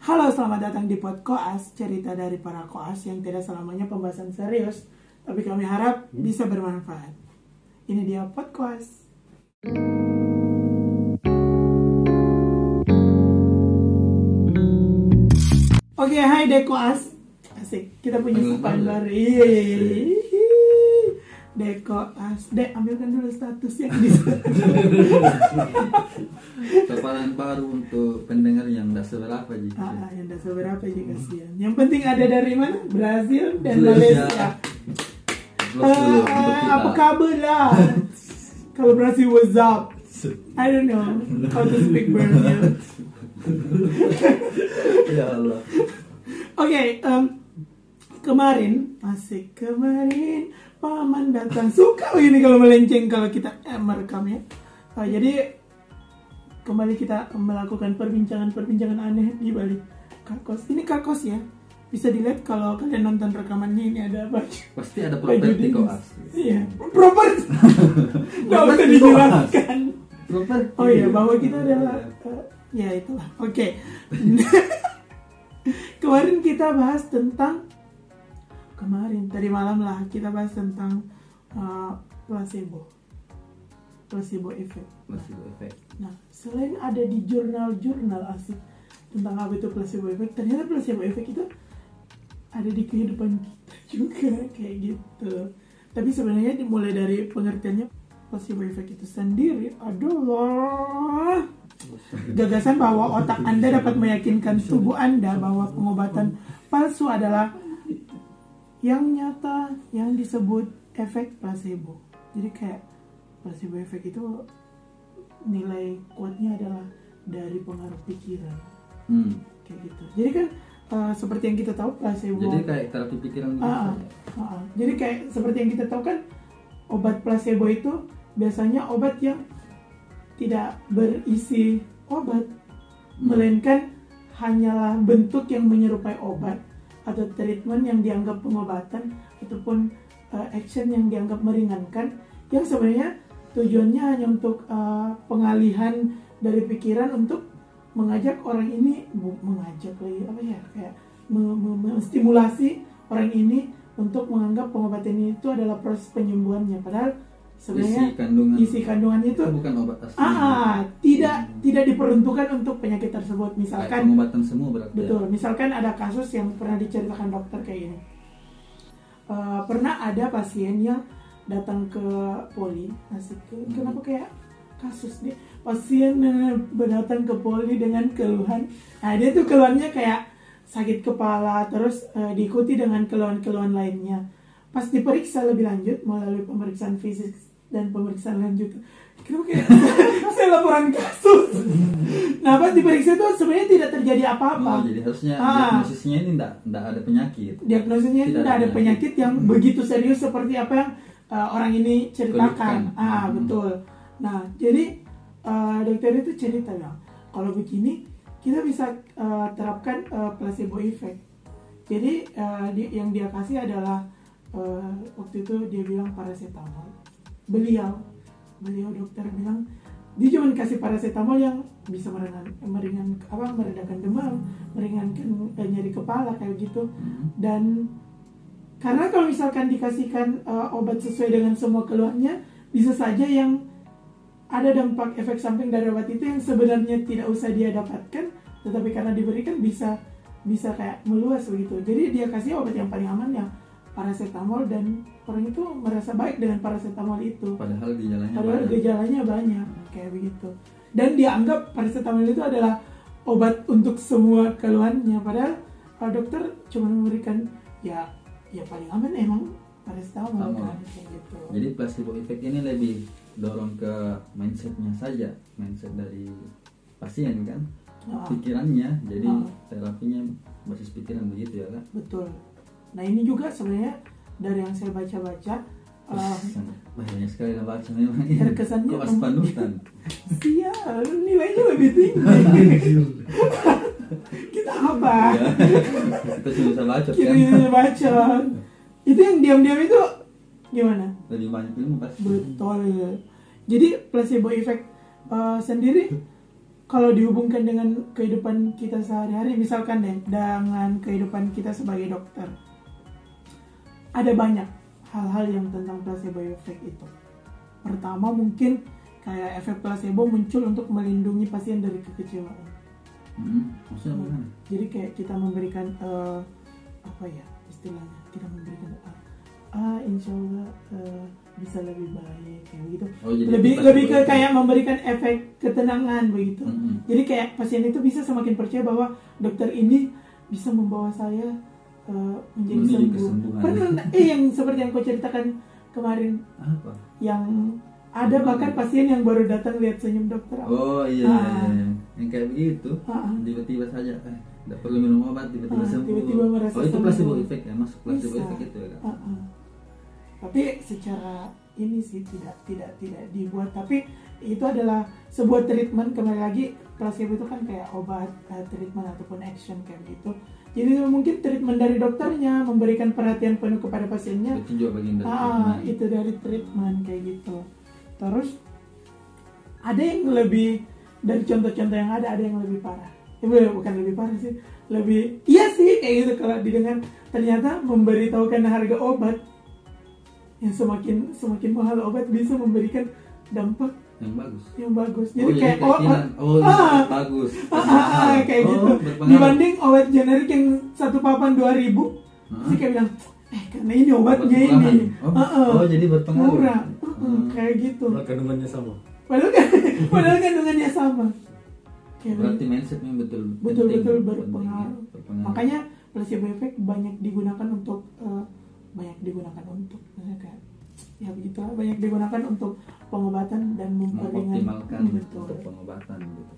Halo, selamat datang di Pod Koas, cerita dari para koas yang tidak selamanya pembahasan serius, tapi kami harap bisa bermanfaat. Ini dia Pod Koas. Oke, hai Dekoas. Asik, kita punya panggil. baru. Iya. Dekoas. Dek, ambilkan dulu status yang di Kepalan baru untuk pendengar yang tidak seberapa gitu. Ah, ah, yang tidak seberapa aja kasihan. Yang penting ada dari mana? Brazil dan Malaysia. Malaysia. Eh, kita. apa kabar lah? Kalau Brazil what's up? I don't know how to speak Brazil. Ya Allah. Oke, em, kemarin asik kemarin paman datang suka ini kalau melenceng kalau kita eh, merekam ya. Eh, jadi kembali kita melakukan perbincangan-perbincangan aneh di balik kakos. Ini kakos ya. Bisa dilihat kalau kalian nonton rekamannya ini ada baju. Pasti ada Baju properti dinas. koas. Iya, properti. Usah dijelaskan. Properti. Oh iya, bahwa kita adalah eh, ya itulah. Oke. kemarin kita bahas tentang kemarin tadi malam lah kita bahas tentang eh, placebo. Placebo effect. Masih efek. Nah, selain ada di jurnal-jurnal asik tentang apa itu placebo effect, ternyata placebo effect itu ada di kehidupan kita juga kayak gitu. Tapi sebenarnya dimulai dari pengertiannya placebo effect itu sendiri adalah gagasan bahwa otak Anda dapat meyakinkan tubuh Anda bahwa pengobatan palsu adalah yang nyata yang disebut efek placebo. Jadi kayak placebo effect itu nilai kuatnya adalah dari pengaruh pikiran Hmm. kayak gitu. Jadi kan uh, seperti yang kita tahu placebo. Jadi kayak terapi pikiran gitu. Ah, ah, ah. Jadi kayak seperti yang kita tahu kan obat placebo itu biasanya obat yang tidak berisi obat, melainkan hanyalah bentuk yang menyerupai obat atau treatment yang dianggap pengobatan ataupun uh, action yang dianggap meringankan yang sebenarnya tujuannya hanya untuk uh, pengalihan dari pikiran untuk mengajak orang ini mengajak lagi apa ya kayak me- me- menstimulasi orang ini untuk menganggap pengobatan ini itu adalah proses penyembuhannya. Padahal sebenarnya isi kandungan isi kandungannya itu bukan obat asli. ah tidak Hmm. tidak diperuntukkan untuk penyakit tersebut Kayak misalkan pengobatan semua berarti. ya? Betul. Misalkan ada kasus yang pernah diceritakan dokter kayak gini. Eh, pernah ada pasien yang datang ke poli, asik. Kenapa kayak kasus nih? Pasien eh, datang ke poli dengan keluhan. Nah, dia tuh keluhannya kayak sakit kepala, terus eh, diikuti dengan keluhan-keluhan lainnya. Pas diperiksa lebih lanjut melalui pemeriksaan fisik dan pemeriksaan lanjut, kenapa kayak saya laporan kasus. Nah, pas diperiksa itu sebenarnya tidak terjadi apa-apa Oh, jadi harusnya Ah. diagnosisnya ini tidak tidak ada penyakit. diagnosisnya Tidak tidak ada penyakit yang begitu serius seperti apa yang uh, orang ini ceritakan. Ah Hmm. betul. Nah jadi uh, dokter itu cerita bilang kalau begini kita bisa uh, terapkan uh, placebo effect. Jadi uh, di- yang dia kasih adalah uh, waktu itu dia bilang paracetamol. Beliau beliau dokter bilang dia cuma kasih paracetamol yang bisa meringan, meringan apa meredakan demam, meringankan eh, nyeri kepala kayak gitu Hmm. dan karena kalau misalkan dikasihkan uh, obat sesuai dengan semua keluhannya bisa saja yang ada dampak efek samping dari obat itu yang sebenarnya tidak usah dia dapatkan tetapi karena diberikan bisa bisa kayak meluas begitu jadi dia kasih obat yang paling aman yang paracetamol dan orang itu merasa baik dengan paracetamol itu Padahal gejalanya padahal banyak. gejalanya banyak kayak begitu dan dianggap paracetamol itu adalah obat untuk semua keluhannya padahal dokter cuma memberikan ya ya paling aman emang paracetamol kan kayak gitu Jadi placebo effect ini lebih dorong ke mindsetnya saja, mindset dari pasien kan, Ah, pikirannya. Jadi Ah. terapinya basis pikiran begitu ya kan? betul nah ini juga sebenarnya dari yang saya baca-baca uh, Sangat bahaya sekali lah baca memang. Terkesannya mem- panutan. sial nilainya lebih tinggi kita apa ya. Kita cuma bisa baca kita ini baca itu yang diam-diam itu gimana Lebih banyak ilmu pasti. Betul. Jadi placebo effect uh, sendiri kalau dihubungkan dengan kehidupan kita sehari-hari misalkan deh dengan kehidupan kita sebagai dokter ada banyak hal-hal yang tentang placebo effect itu. Pertama mungkin kayak efek placebo muncul untuk melindungi pasien dari kekecewaan. Hmm, maksudnya bagaimana? jadi kayak kita memberikan eh, apa ya istilahnya? Kita memberikan ah, ah insya Allah eh, bisa lebih baik kayak gitu. Oh, jadi lebih lebih ke kayak memberikan efek ketenangan begitu. Mm-mm. jadi kayak pasien itu bisa semakin percaya bahwa dokter ini bisa membawa saya menjadi Menuju sembuh kesembuhan. Benar, eh yang seperti yang kau ceritakan kemarin apa? yang ada bahkan pasien yang baru datang lihat senyum dokter Oh iya, iya, Ah. iya. yang kayak begitu Ah, ah. tiba-tiba saja eh tidak perlu minum obat tiba-tiba Ah, sembuh. tiba-tiba merasa oh itu placebo effect ya masuk placebo Bisa. effect itu ya? Ah, ah. Tapi secara ini sih tidak tidak tidak dibuat tapi itu adalah sebuah treatment kembali lagi placebo itu kan kayak obat eh, treatment ataupun action kayak gitu. Jadi mungkin treatment dari dokternya memberikan perhatian penuh kepada pasiennya. Itu juga bagian dari Ah, treatment. itu dari treatment kayak gitu. Terus ada yang lebih dari contoh-contoh yang ada ada yang lebih parah. Ya, bukan- bukan lebih parah sih, lebih iya sih kayak gitu kalau didengar ternyata memberitahukan harga obat yang semakin semakin mahal obat bisa memberikan dampak yang bagus. yang bagus. oh, Jadi kayak oh, keinginan. oh, ah, bagus. ah, ah, ah, kayak oh, gitu. berpengaruh. Dibanding obat generik yang satu papan 2000 Hah? saya kayak bilang eh karena ini obatnya Obat ini Oh, Ah, ah. oh, jadi berpengaruh. murah Hmm. Mm, kayak gitu Kalau kandungannya sama. padahal kan padahal kandungannya sama Kayak Berarti begitu. mindsetnya betul betul-betul penting. berpengaruh Penting, ya, berpengaruh. makanya placebo effect banyak digunakan untuk eh, banyak digunakan untuk maksudnya kayak ya begitu banyak digunakan untuk pengobatan dan memperingan mengoptimalkan Hmm, betul untuk pengobatan gitu.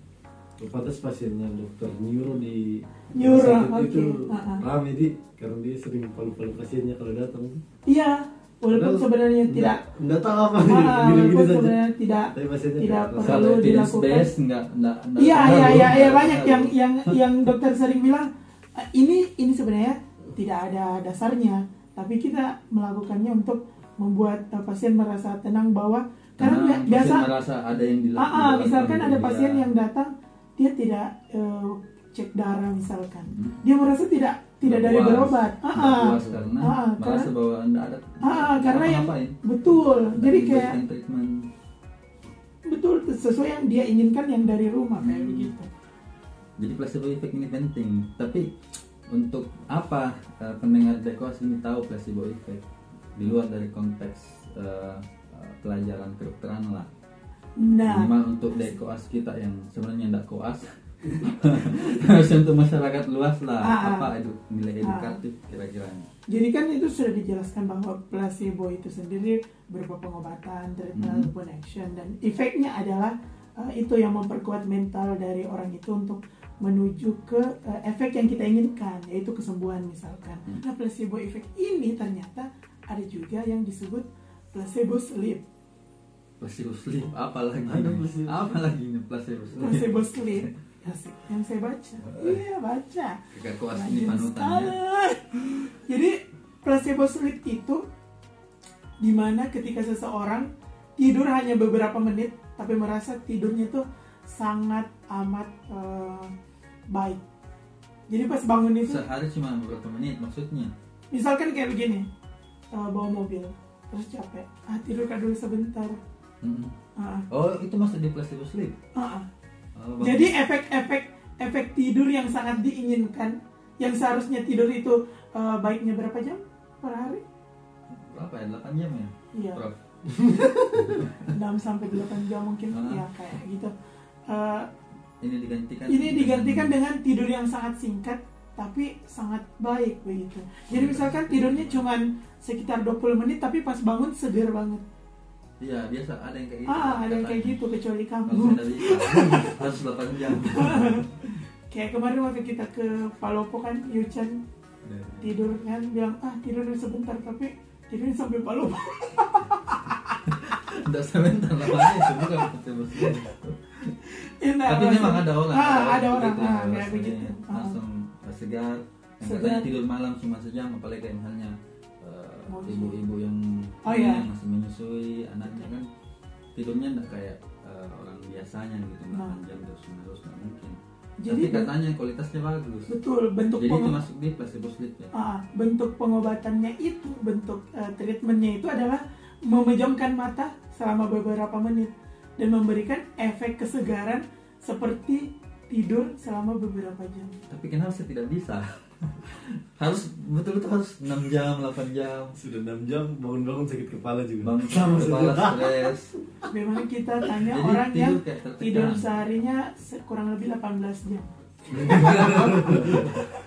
Pantas pasiennya dokter neuro di Neuro, sakit itu oke. Ah, ah. rame di karena dia sering palu-palu pasiennya kalau datang. iya walaupun Padahal sebenarnya tidak Nggak tahu apa ah, gini-gini walaupun saja. sebenarnya tidak Tapi pasiennya tidak perlu dilakukan. enggak enggak Iya iya iya iya banyak yang yang yang dokter sering bilang "Eh, ini ini sebenarnya tidak ada dasarnya tapi kita melakukannya untuk membuat uh, pasien merasa tenang bahwa karena Karena bi- biasa merasa ada yang dilakukan. ah, ah, misalkan ada dia. pasien yang datang dia tidak eh, cek darah misalkan Hmm. dia merasa tidak tidak dari berobat ah, ah. karena Ah, ah, merasa karena- bahwa anda ada Ah, karena yang betul jadi kayak treatment betul sesuai yang dia inginkan yang dari rumah kayak Hmm. begitu jadi placebo effect ini penting tapi untuk apa eh, pendengar dekos ini tahu placebo effect di luar dari konteks eh, pelajaran kedokteran lah nah minimal untuk dekoas kita yang sebenarnya tidak koas harus untuk masyarakat luas lah Ah, ah. apa edu, nilai edukatif kira-kira Jadi kan itu sudah dijelaskan bahwa placebo itu sendiri berupa pengobatan, treatment Hmm. ataupun action dan efeknya adalah uh, itu yang memperkuat mental dari orang itu untuk menuju ke uh, efek yang kita inginkan yaitu kesembuhan misalkan. Hmm. Nah placebo effect ini ternyata ada juga yang disebut placebo sleep. placebo sleep apa lagi Ada nih? placebo. apa lagi nih placebo sleep Placebo sleep. Asik. Yang saya baca. Iya baca. Koas ini Rajin panutan ya sekali. Jadi placebo sleep itu di mana ketika seseorang tidur hanya beberapa menit tapi merasa tidurnya itu sangat amat eh, baik. Jadi pas bangun itu, sehari cuma beberapa menit maksudnya misalkan kayak begini, eh, bawa mobil terus capek, ah tidur kak dulu sebentar. Mm-mm. Ah, oh itu masuk di placebo sleep ah, ah. Oh, bagus. Jadi efek-efek efek tidur yang sangat diinginkan, yang seharusnya tidur itu eh, baiknya berapa jam per hari? berapa ya 8 jam ya Iya. 6 sampai 8 jam mungkin Ah. ya kayak gitu. Eh, ini digantikan ini digantikan dengan tidur yang sangat singkat tapi sangat baik begitu. Jadi misalkan tidurnya cuman sekitar 20 menit tapi pas bangun seger banget. iya biasa ada yang kayak gitu Ah, ada yang kayak gitu kecuali kamu. harus 8 jam Kayak kemarin waktu kita ke Palopo kan Yuchan tidur kan bilang ah tidur dulu sebentar tapi tidurnya sampai Palopo. Tidak sebentar lamanya itu bukan placebo sleep Ya, nah, tapi memang ada orang Ah, ada orang gitu, ah, yang kayak begitu. Ah. langsung segar yang Segar. tidur malam cuma sejam apalagi kayak misalnya eh, ibu-ibu yang Oh, iya. yang masih menyusui anaknya kan tidurnya enggak kayak eh, orang biasanya gitu Nah. 8 jam terus menerus nggak mungkin Jadi tapi katanya kualitasnya bagus betul bentuk jadi itu masuk di placebo sleep ya Ah, bentuk pengobatannya itu, bentuk eh, treatmentnya itu adalah memejamkan mata selama beberapa menit dan memberikan efek kesegaran seperti tidur selama beberapa jam. tapi kenapa saya tidak bisa harus betul-betul harus 6 jam 8 jam Sudah 6 jam bangun-bangun sakit kepala juga. bangun kepala stres Memang kita tanya Jadi orang yang tidur tertekan. tidur seharinya se- kurang lebih 18 jam.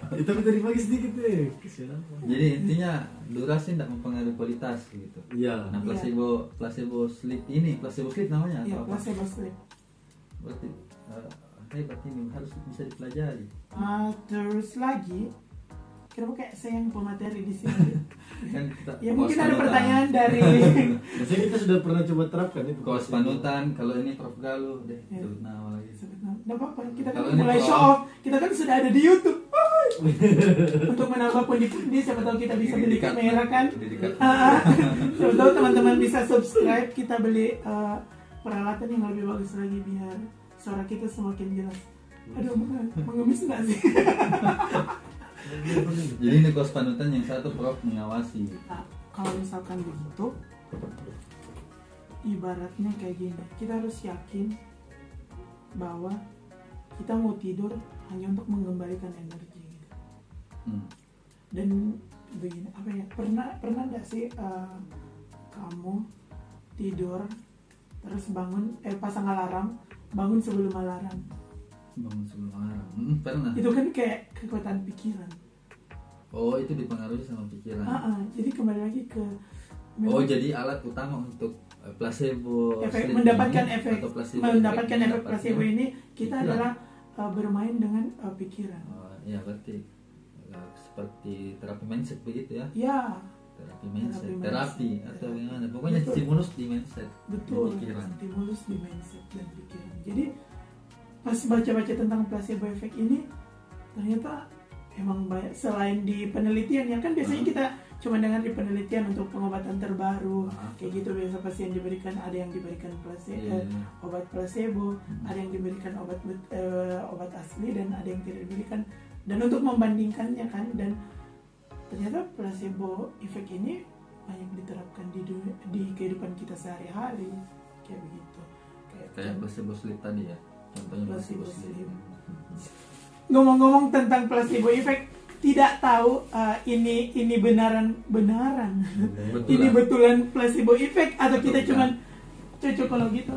Itu tapi tadi pagi sedikit deh. Kesian. jadi intinya durasi tidak mempengaruhi kualitas gitu Iya. nah placebo placebo sleep ini placebo sleep namanya Ya, atau apa placebo sleep. Berarti eh, hebat ini harus bisa dipelajari Ah, terus lagi, kenapa kayak saya yang pemateri di sini? kan kita ya mungkin ada pertanyaan dari Biasanya kita sudah pernah coba terapkan itu. kaos panutan kalau ini Prof Galuh deh Ya. sebut nama lagi Nggak apa-apa, kita kan Kalau mulai show off. Kita kan sudah ada di YouTube. Untuk menambah pundi-pundi, siapa tahu kita bisa beli kamera kan. Siapa tahu teman-teman bisa subscribe, kita beli eh, peralatan yang lebih bagus lagi biar suara kita semakin jelas. Aduh, menge- mengemis nggak sih? jadi ini kaos panutan yang satu Prof mengawasi Nah, kalau misalkan begitu, ibaratnya kayak gini, kita harus yakin bahwa kita mau tidur hanya untuk mengembalikan energi. gitu. Hmm. Dan begini, apa ya? Pernah pernah nggak sih eh, kamu tidur terus bangun, eh pasang alarm, bangun sebelum alarm? bangun sebelum alarm Hmm, pernah Itu kan kayak kekuatan pikiran. oh itu dipengaruhi sama pikiran Ah, ah, jadi kembali lagi ke oh jadi alat utama untuk eh, placebo efek mendapatkan efek placebo mendapatkan efek placebo ini kita pikiran. adalah uh, bermain dengan uh, pikiran. oh, iya berarti eh, seperti terapi mindset begitu ya Ya, terapi mindset Terapi terapi, mindset. atau gimana pokoknya Betul. stimulus di mindset betul. di pikiran Stimulus di mindset dan pikiran. Jadi pas baca-baca tentang placebo effect ini ternyata emang banyak selain di penelitian ya kan biasanya kita cuma dengar di penelitian untuk pengobatan terbaru kayak gitu biasa pasien diberikan ada yang diberikan placebo Iya, eh, iya. obat placebo Hmm. ada yang diberikan obat eh, obat asli dan ada yang tidak diberikan dan untuk membandingkannya kan dan ternyata placebo effect ini banyak diterapkan di di kehidupan kita sehari-hari. Kayak begitu. Kayak, kayak placebo sleep tadi ya? Contohnya placebo, Placebo sleep, sleep. ngomong-ngomong tentang placebo effect tidak tahu uh, ini ini benaran benaran. Betul ini betulan placebo effect atau kita Betul, cuman cocokologi gitu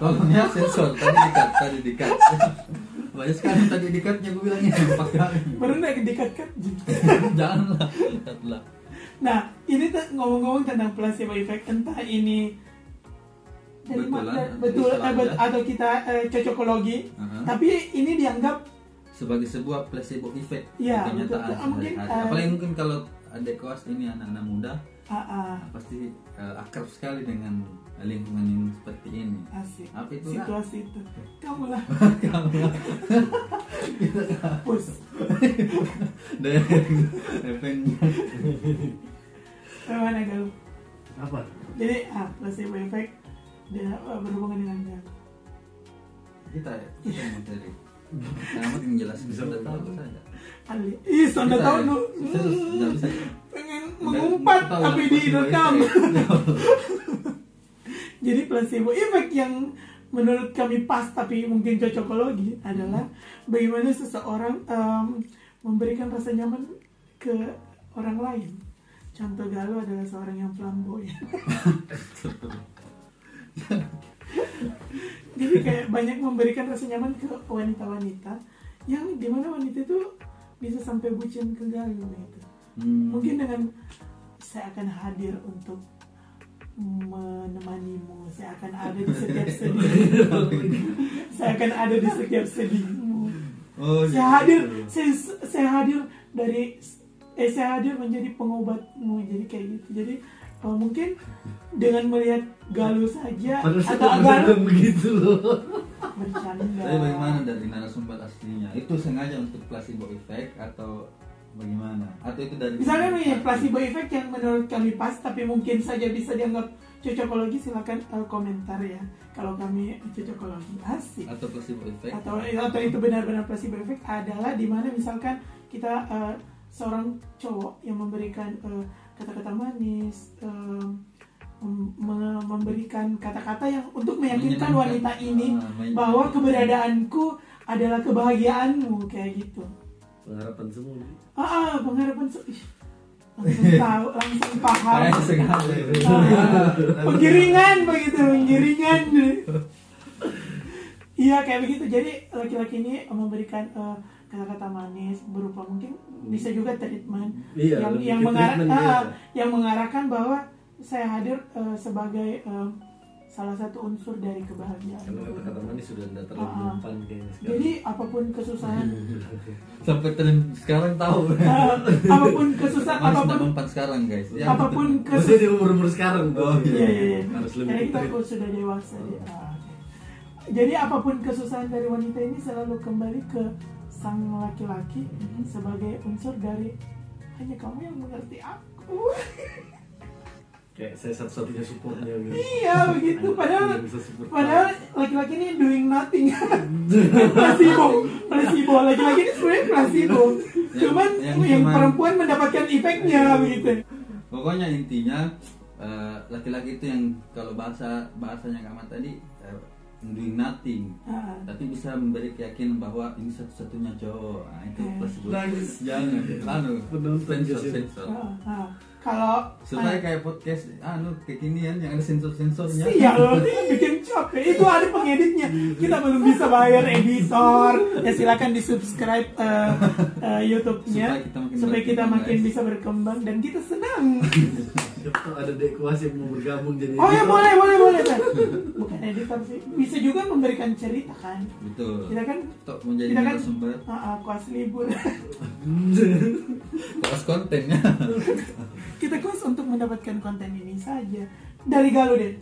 tolong ya sensor. Tadi dikat tadi dikat banyak sekali tadi dikatnya gue bilangnya empat kali baru naik dekat-dekat janganlah dekatlah Nah, ini tuh ngomong-ngomong tentang placebo effect, entah ini dari Betulan betul eh, bet- atau kita eh, cocokologi, Aha. tapi ini dianggap sebagai sebuah placebo effect Iya, kenyataan betul. Ah, mungkin, eh, apalagi mungkin kalau ada kelas ini anak-anak muda ah, nah, pasti eh, akrab sekali dengan lingkungan yang seperti ini. Asik. Apa itu situasi itu. Kamu lah, Kamu pus. dari efeknya Bagaimana galuh? Apa? Jadi, ah, placebo effect dia berhubungan dengan galuh. kita ya kita materi Kamu yang jelas bisa Bisa tahu saja. Ali, ih, sudah Kita tahu ya, bisa pengen mengumpat tapi di effect. Jadi placebo effect yang menurut kami pas tapi mungkin cocokologi adalah bagaimana seseorang em, memberikan rasa nyaman ke orang lain. Contoh Galuh adalah seorang yang flamboyan. Jadi kayak banyak memberikan rasa nyaman ke wanita-wanita yang di mana wanita itu bisa sampai bucin ke Galuh gitu Hmm. mungkin dengan saya akan hadir untuk menemanimu saya akan ada di setiap sedihmu saya akan ada di setiap sedihmu oh saya gitu. hadir saya, saya hadir dari eh saya hadir menjadi pengobatmu jadi kayak gitu jadi eh, mungkin dengan melihat Galuh saja Padahal saya atau Galuh bilang begitu loh. bercanda Tapi bagaimana dari narasumber aslinya? Itu sengaja untuk placebo effect atau bagaimana? Atau itu dari Misalnya nih placebo effect yang menurut kami pas tapi mungkin saja bisa dianggap cocokologi silakan eh, komentar ya. Kalau kami cocokologi asik. Atau placebo effect? Atau atau itu benar-benar placebo effect adalah di mana misalkan kita eh, seorang cowok yang memberikan eh, kata-kata manis eh, me- memberikan kata-kata yang untuk meyakinkan wanita ini Ah, bahwa keberadaanku adalah kebahagiaanmu kayak gitu pengharapan semua. Ah, ah pengharapan se- ih, langsung tahu langsung paham. Sekali Ah, penggiringan begitu penggiringan. Iya kayak begitu. Jadi laki-laki ini memberikan eh, kata-kata manis berupa mungkin bisa juga treatment. Iya, yang yang mengarah ah, dia. yang mengarahkan bahwa saya hadir eh, sebagai eh, salah satu unsur dari kebahagiaan karena kata-kata manis sudah tidak terlalu mempan kayaknya sekarang jadi apa pun kesusahan sampai tren sekarang tahu eh, apa pun kesusahan tidak apa pun mempan sekarang guys ya. apa pun kesusahan di umur-umur sekarang Oh, Iya iya iya. Harus lebih Karena kita kok sudah dewasa. Ah, oke. Jadi apa pun kesusahan dari wanita ini selalu kembali ke sang laki-laki Mhm. sebagai unsur dari hanya kamu yang mengerti aku. kayak saya satu-satunya supportnya gitu iya begitu. Padahal Yang bisa support padahal laki-laki ini doing nothing. placebo, placebo. Laki-laki ini sebenarnya placebo. Yang- Cuman yang yang, cuman- perempuan mendapatkan efeknya begitu. pokoknya intinya eh, laki-laki itu yang kalau bahasa bahasanya kamu tadi eh, doing nothing Ah, tapi bisa memberi keyakinan bahwa ini satu-satunya cowok nah, itu placebo Nangis. jangan anu Penonton sensor sensor ah, ah. Kalau supaya kayak podcast anu kekinian yang ada sensor sensornya Sial, bikin capek. Itu ada pengeditnya. Kita belum bisa bayar editor. Ya silakan di subscribe eh, eh, YouTube-nya Supaya kita makin supaya kita makin guys. bisa berkembang dan kita senang. Siapa ada dek kuas yang mau bergabung jadi Oh ya boleh boleh boleh kan. Bukan editor sih. Bisa juga memberikan cerita kan. betul Kita kan untuk menjadi kita kan narasumber ah, ah, kuas libur. kelas kontennya kita kuas untuk mendapatkan konten ini saja. Dari Galuh deh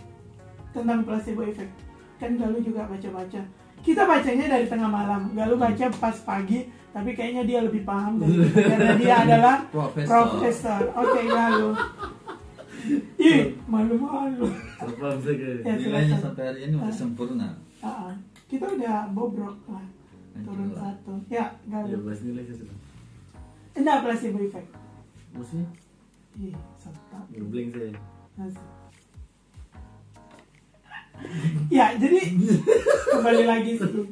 tentang placebo effect. Kan Galuh juga baca-baca. Kita bacanya dari tengah malam. Galuh baca pas pagi, tapi kayaknya dia lebih paham dari kita karena dia adalah Profesor. profesor. Oke, Galuh. Ih, malu-malu. Ya, nilainya sampai hari ini masih Ah. sempurna Ah, ah. Kita udah bobrok lah. Turun satu. Ya, ya Galuh. bahas nilai saya sudah Enggak placebo effect. maksudnya Ih, ngeblank saya Asik. ya jadi kembali lagi sih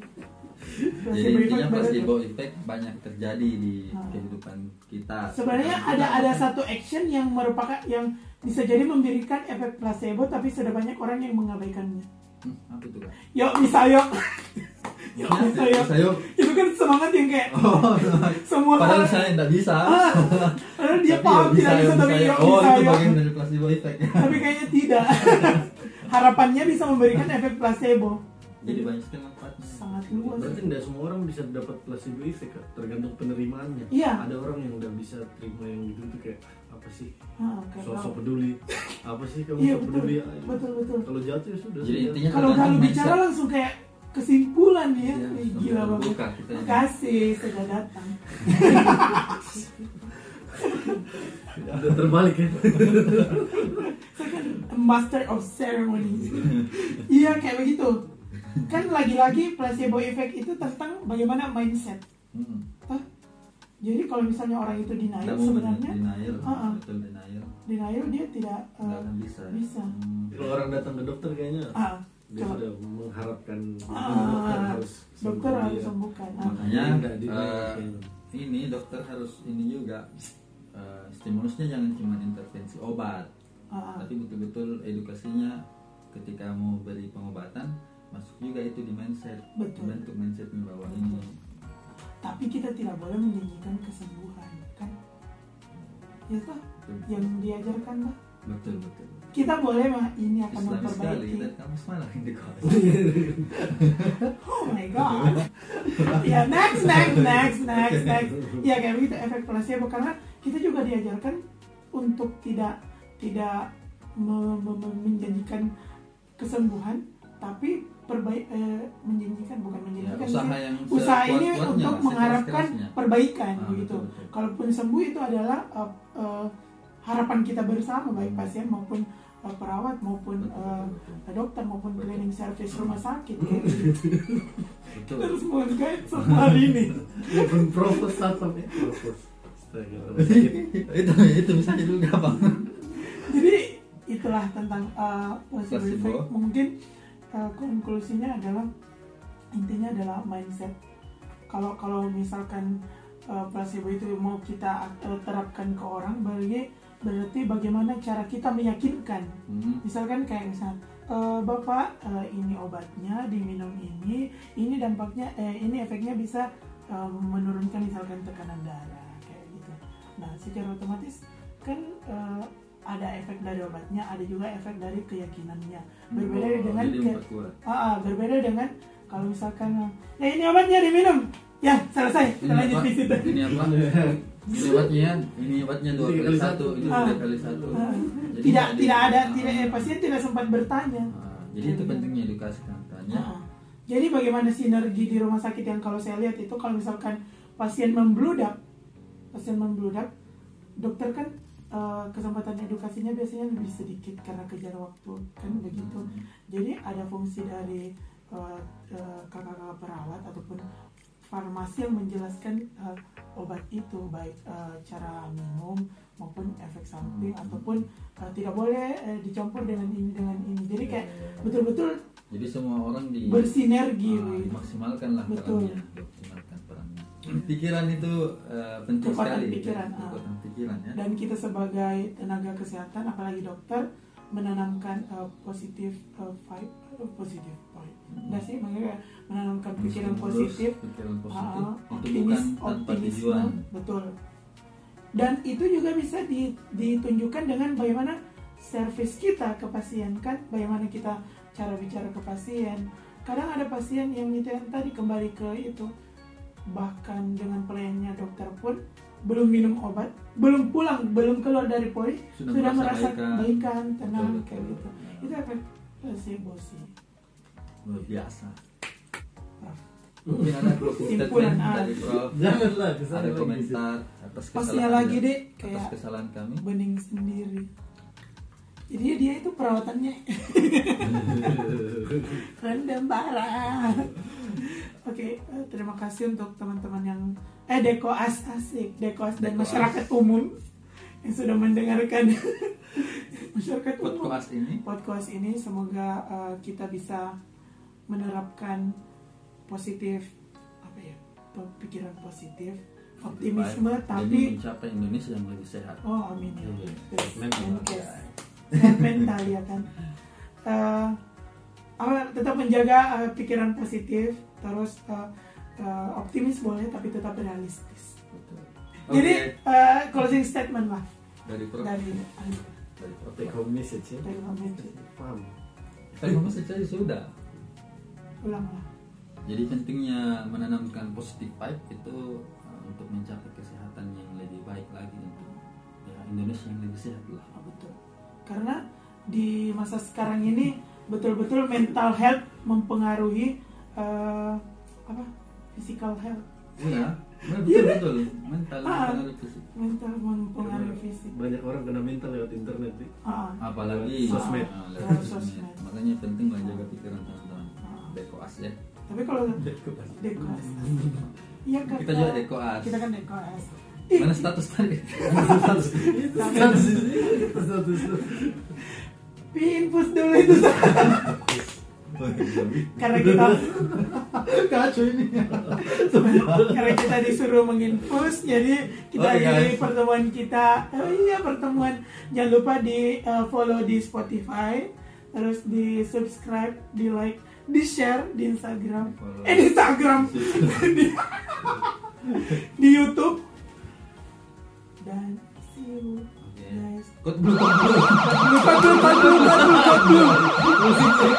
jadi intinya placebo effect banyak terjadi di Ah. kehidupan kita. Sebenarnya Kita- ada ada satu action yang merupakan yang bisa jadi memberikan efek placebo tapi sudah banyak orang yang mengabaikannya. Hmm, apa itu kak? Yuk bisa yuk yuk Ya, bisa yuk bisa yuk. itu kan semangat yang kayak oh semua padahal orang saya tidak bisa. Ah, padahal dia Tapi paham yuk, tidak bisa yuk, tapi yuk. yuk oh bisa itu yuk bagian dari placebo effect. Tapi kayaknya tidak. Harapannya bisa memberikan efek placebo jadi banyak sekali manfaatnya sangat luas berarti tidak semua orang bisa dapat placebo effect Kak. tergantung penerimaannya Iya. ada orang yang udah bisa terima yang gitu tuh kayak apa sih Ah, kayak sosok kau. peduli apa sih kamu Iya betul, peduli betul betul. kalau jatuh ya sudah Jadi intinya Kalau kalau bicara langsung kayak kesimpulan ya, Iya, langsung gila banget. ini. Makasih sudah datang. udah terbalik ya kan master of ceremony. iya kayak begitu. Kan lagi-lagi placebo effect itu tentang bagaimana mindset. Hmm. Hah? Jadi kalau misalnya orang itu denial Tidak sebenarnya denial ah. betul denial denial dia tidak uh, akan bisa bisa. Hmm. kalau orang datang ke dokter kayaknya ah, dia kalau- sudah mengharapkan Ah, dokter harus dokter sembuh harus sembuhkan. Ah. makanya eh, ini dokter harus ini juga eh, stimulusnya jangan cuma intervensi obat Ah, ah. tapi betul-betul edukasinya ketika mau beri pengobatan masuk juga itu di mindset Betul. bentuk mindsetnya bahwa ini Tapi kita tidak boleh menjanjikan kesembuhan, kan? Ya toh, betul yang diajarkan lah. betul betul Kita boleh mah ini akan Islami sekali memperbaiki. dan kamu semalam di kelas Oh my god. ya next next next next next. Ya kayak begitu efek placebo karena kita juga diajarkan untuk tidak tidak me- me- me- menjanjikan kesembuhan, tapi perbaik eh, menjanjikan bukan ya, menjanjikan usaha sih. yang usaha ini untuk mengharapkan perbaikan Ah, betul, betul. Kalaupun sembuh itu adalah uh, uh, harapan kita bersama baik Hmm. pasien maupun uh, perawat maupun Betul, uh, betul. dokter maupun Betul. cleaning service rumah sakit kayak gitu. betul terus menggait semua hal ini Even propos atau ya itu itu misalnya juga bang jadi itulah tentang uh, Placebo. effect mungkin uh, konklusinya adalah intinya adalah mindset. Kalau kalau misalkan uh, placebo itu mau kita uh, terapkan ke orang berarti berarti bagaimana cara kita meyakinkan? Hmm, misalkan kayak misal "Eh, bapak eh, ini obatnya diminum ini ini dampaknya eh, ini efeknya bisa eh, menurunkan misalkan tekanan darah kayak gitu. Nah secara otomatis kan eh, ada efek dari obatnya ada juga efek dari keyakinannya. Berbeda Oh, dengan ke-. Ah, ah, berbeda dengan kalau misalkan ya ini obatnya diminum. Ya selesai. Kita ini lanjut apa visit ini apa? Ini obatnya ini obatnya dua kali kali satu satu. ini Ah. tiga kali satu. Ah, Jadi tidak tidak di- ada ah. tidak eh, pasien tidak sempat bertanya. Ah, jadi itu pentingnya edukasi kan tanya Nah, jadi bagaimana sinergi di rumah sakit yang kalau saya lihat itu kalau misalkan pasien membludak, pasien membludak, dokter kan eh, kesempatan edukasinya biasanya lebih sedikit karena kejar waktu kan begitu. Jadi ada fungsi dari eh, kakak-kakak perawat ataupun farmasi yang menjelaskan eh, obat itu baik eh, cara minum maupun efek samping Hmm. ataupun eh, tidak boleh eh, dicampur dengan ini dengan ini. Jadi kayak betul-betul jadi semua orang di bersinergi ah, begitu. maksimalkan lah Betul. perannya perannya pikiran itu eh, penting Kekuatan sekali pikiran, ah. kekuatan pikiran ya. Dan kita sebagai tenaga kesehatan apalagi dokter menanamkan uh, positif uh, vibe uh, positif vibe. Nggak sih? Makanya menanamkan pikiran Terus, positif pikiran positif uh, itu optimis optimisme. betul. Dan itu juga bisa di- ditunjukkan dengan bagaimana service kita ke pasien kan? Bagaimana kita cara bicara ke pasien. Kadang ada pasien yang itu yang tadi kembali ke itu. Bahkan dengan pelayannya dokter pun belum minum obat belum pulang belum keluar dari poli Sudah sudah, merasa merasa baikan. baikan tenang Betul, kayak gitu. Itu efek placebo sih. Luar biasa. Mungkin ada Simpulan, ah. dari Prof. Janganlah ada lagi. komentar atas Pastinya kesalahan lagi, Dek, atas kayak- kesalahan kami. bening sendiri jadi dia itu perawatannya. Rendam parah. Oke eh, terima kasih untuk teman-teman yang eh dekoas asik. Dekoas dan Dekoas. masyarakat umum yang sudah mendengarkan. Masyarakat umum. Podcast ini. Podcast ini. Semoga eh, kita bisa menerapkan positif apa ya pikiran positif optimisme Baik. tapi mencapai Indonesia yang lebih sehat. Oh amin ya. Menkes. Sehat mental ya kan. Eh, apa, tetap menjaga eh, pikiran positif, terus eh, eh, optimis boleh tapi tetap realistis. Betul. Jadi eh, closing statement lah dari Prof dari dari Take home message ya. dari Pak Menju. Paham. kita ngomong saja sudah Ulang lah. Jadi pentingnya menanamkan positif vibe itu uh, untuk mencapai kesehatan yang lebih baik lagi untuk ya, Indonesia yang lebih sehat lah. Betul. Karena di masa sekarang ini betul-betul mental health mempengaruhi eh, apa physical health. Iya, betul Iya, betul. Mental Ah. mental fisik. Mental mempengaruhi fisik. Banyak orang kena mental lewat internet. Di. Ah, Apalagi Sosmed. ah, Lewat lewat sosmed. sosmed. Makanya penting lah jaga pikiran teman-teman. Ah. Dekoas ya. Tapi kalau dekoas, iya kan? Kita juga dekoas. Kita kan dekoas. Mana status tadi? Status ini. Status. Pinpus dulu itu karena kita kacau ini. karena kita disuruh menginfus jadi kita Oke, akhiri guys. pertemuan kita oh iya pertemuan jangan lupa di uh, follow di Spotify terus di subscribe di like di share di Instagram Follow. eh di Instagram di, di YouTube dan see you Oke. guys Kod dulu, kod dulu. lupa dulu lupa dulu lupa dulu lupa dulu